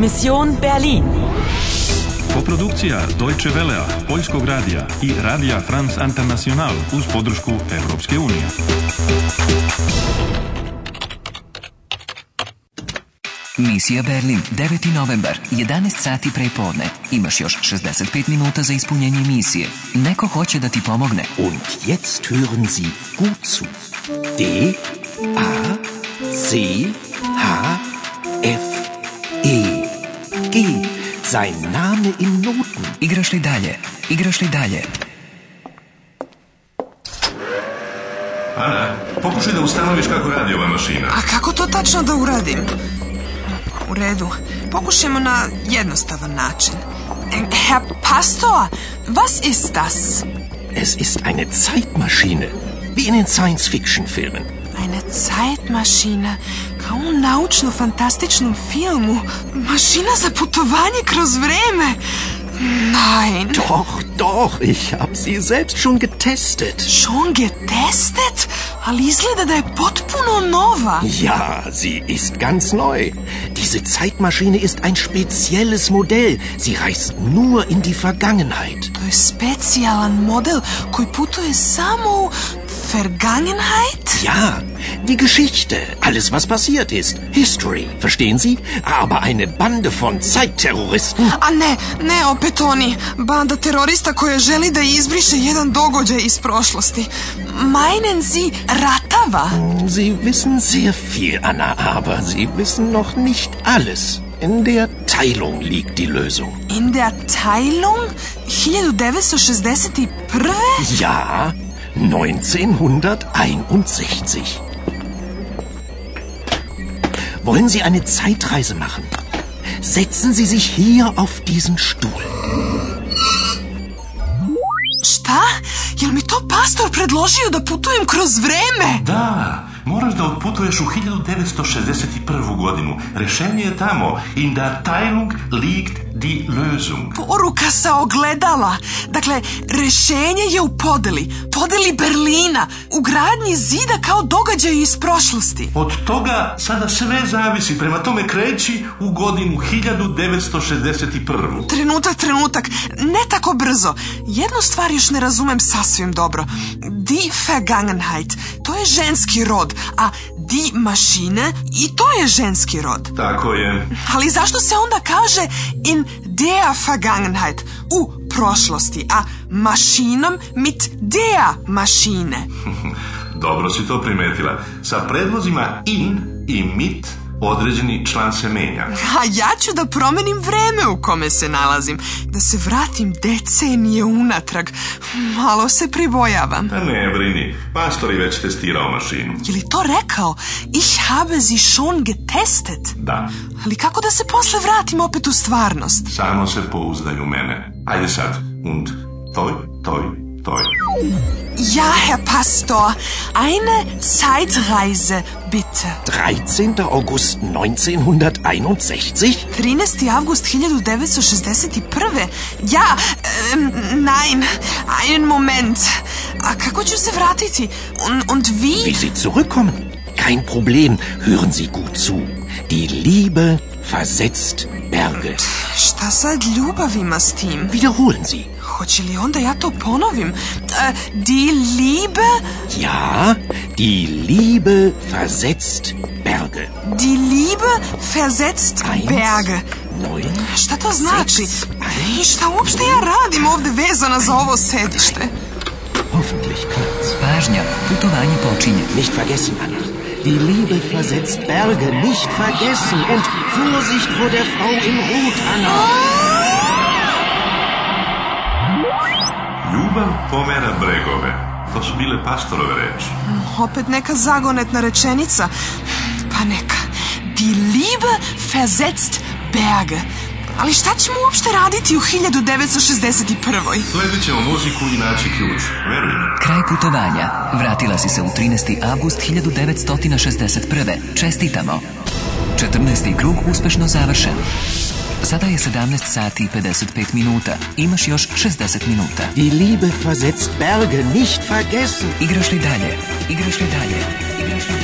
Mission Berlin. Koprodukcija Deutsche Velea, Poljskog radija i Radija France International uz podršku Evropske unije. Misija Berlin, 9. novembar, 11 sati pre podne. Imaš još 65 minuta za ispunjenje misije. Neko hoće da ti pomogne. Und jetzt hören Sie gut zu. D, A, C, H, Sein Name in Noten. Igraš li dalje? Igraš li dalje? Ana, pokušaj da ustanoviš kako radi ova mašina. A kako to tačno da uradim? U redu, pokušajmo na jednostavan način. Herr e, Pastor, was ist das? Es ist eine Zeitmaschine, wie in den Science-Fiction-Filmen. Eine Zeitmaschine, kao u naučno-fantastičnom filmu. Maschine za putovanje kroz vreme. Nein. Doch, doch, ich habe sie selbst schon getestet. Schon getestet? Ali izgleda da je potpuno nova. Ja, sie ist ganz neu. Diese Zeitmaschine ist ein spezielles Modell. Sie reist nur in die Vergangenheit. To je specijalan model koji putuje samo u Vergangenheit? Ja, die Geschichte, alles was passiert ist. History, verstehen Sie? Aber eine Bande von Zeitterroristen... A ne, ne Opetoni. oni. Banda terorista koja želi da izbriše jedan događaj iz prošlosti. Meinen Sie Ratava? Sie wissen sehr viel, Anna, aber Sie wissen noch nicht alles. In der Teilung liegt die Lösung. In der Teilung? 1961? Ja, 1961. Wollen Sie eine Zeitreise machen? Setzen Sie sich hier auf diesen Stuhl. Šta? Jel mi to pastor predložio da putujem kroz vreme? Da, moraš da otputuješ u 1961. godinu. Rešenje je tamo. In der Teilung liegt die Lösung. Poruka sa ogledala. Dakle, rešenje je u podeli. Podeli Berlina. U gradnji zida kao događaj iz prošlosti. Od toga sada sve zavisi. Prema tome kreći u godinu 1961. Trenutak, trenutak. Ne tako brzo. Jednu stvar još ne razumem sasvim dobro. Die Vergangenheit. To je ženski rod. A di mašine i to je ženski rod. Tako je. Ali zašto se onda kaže in der Vergangenheit u prošlosti, a mašinom mit der Maschine. Dobro si to primetila. Sa predlozima in i mit određeni član se menja. A ja ću da promenim vreme u kome se nalazim, da se vratim decenije unatrag. Malo se pribojavam. Da ne brini, pastor je već testirao mašinu. Je li to rekao? Ich habe sie schon getestet? Da. Ali kako da se posle vratim opet u stvarnost? Samo se pouzdaj u mene. Ajde sad, und toj, toj, Toll. Ja, Herr Pastor, eine Zeitreise bitte. 13. August 1961? 13. August 1961. Ja, ähm, nein, einen Moment. Ah, und, und wie? Wie Sie zurückkommen? Kein Problem, hören Sie gut zu. Die Liebe versetzt Berge. Wiederholen Sie. Hoće li onda ja to ponovim? E, die Liebe? Ja, die Liebe versetzt Berge. Die Liebe versetzt Eins, Berge. Neun, Šta to znači? I šta uopšte ja radim ovde vezana za ovo sedište? Hoffentlich klappt's. Pažnja, putovanje počinje. Nicht vergessen, Anna. Die Liebe versetzt Berge. Nicht vergessen. Und Vorsicht vor der Frau im Rot, Anna. Ah! Ljubav pomera bregove. To su bile pastorove reči. Mm, opet neka zagonetna rečenica. Pa neka. Die Liebe versetzt Berge. Ali šta ćemo uopšte raditi u 1961. Sledit ćemo muziku i naći ključ. Veruj Kraj putovanja. Vratila si se u 13. avgust 1961. Čestitamo. 14. krug uspešno završen. Sada je 17 sati i 55 minuta. Imaš još 60 minuta. Die Liebe versetzt Berge, nicht vergessen. Igraš li dalje? Igraš li dalje? Igraš li dalje?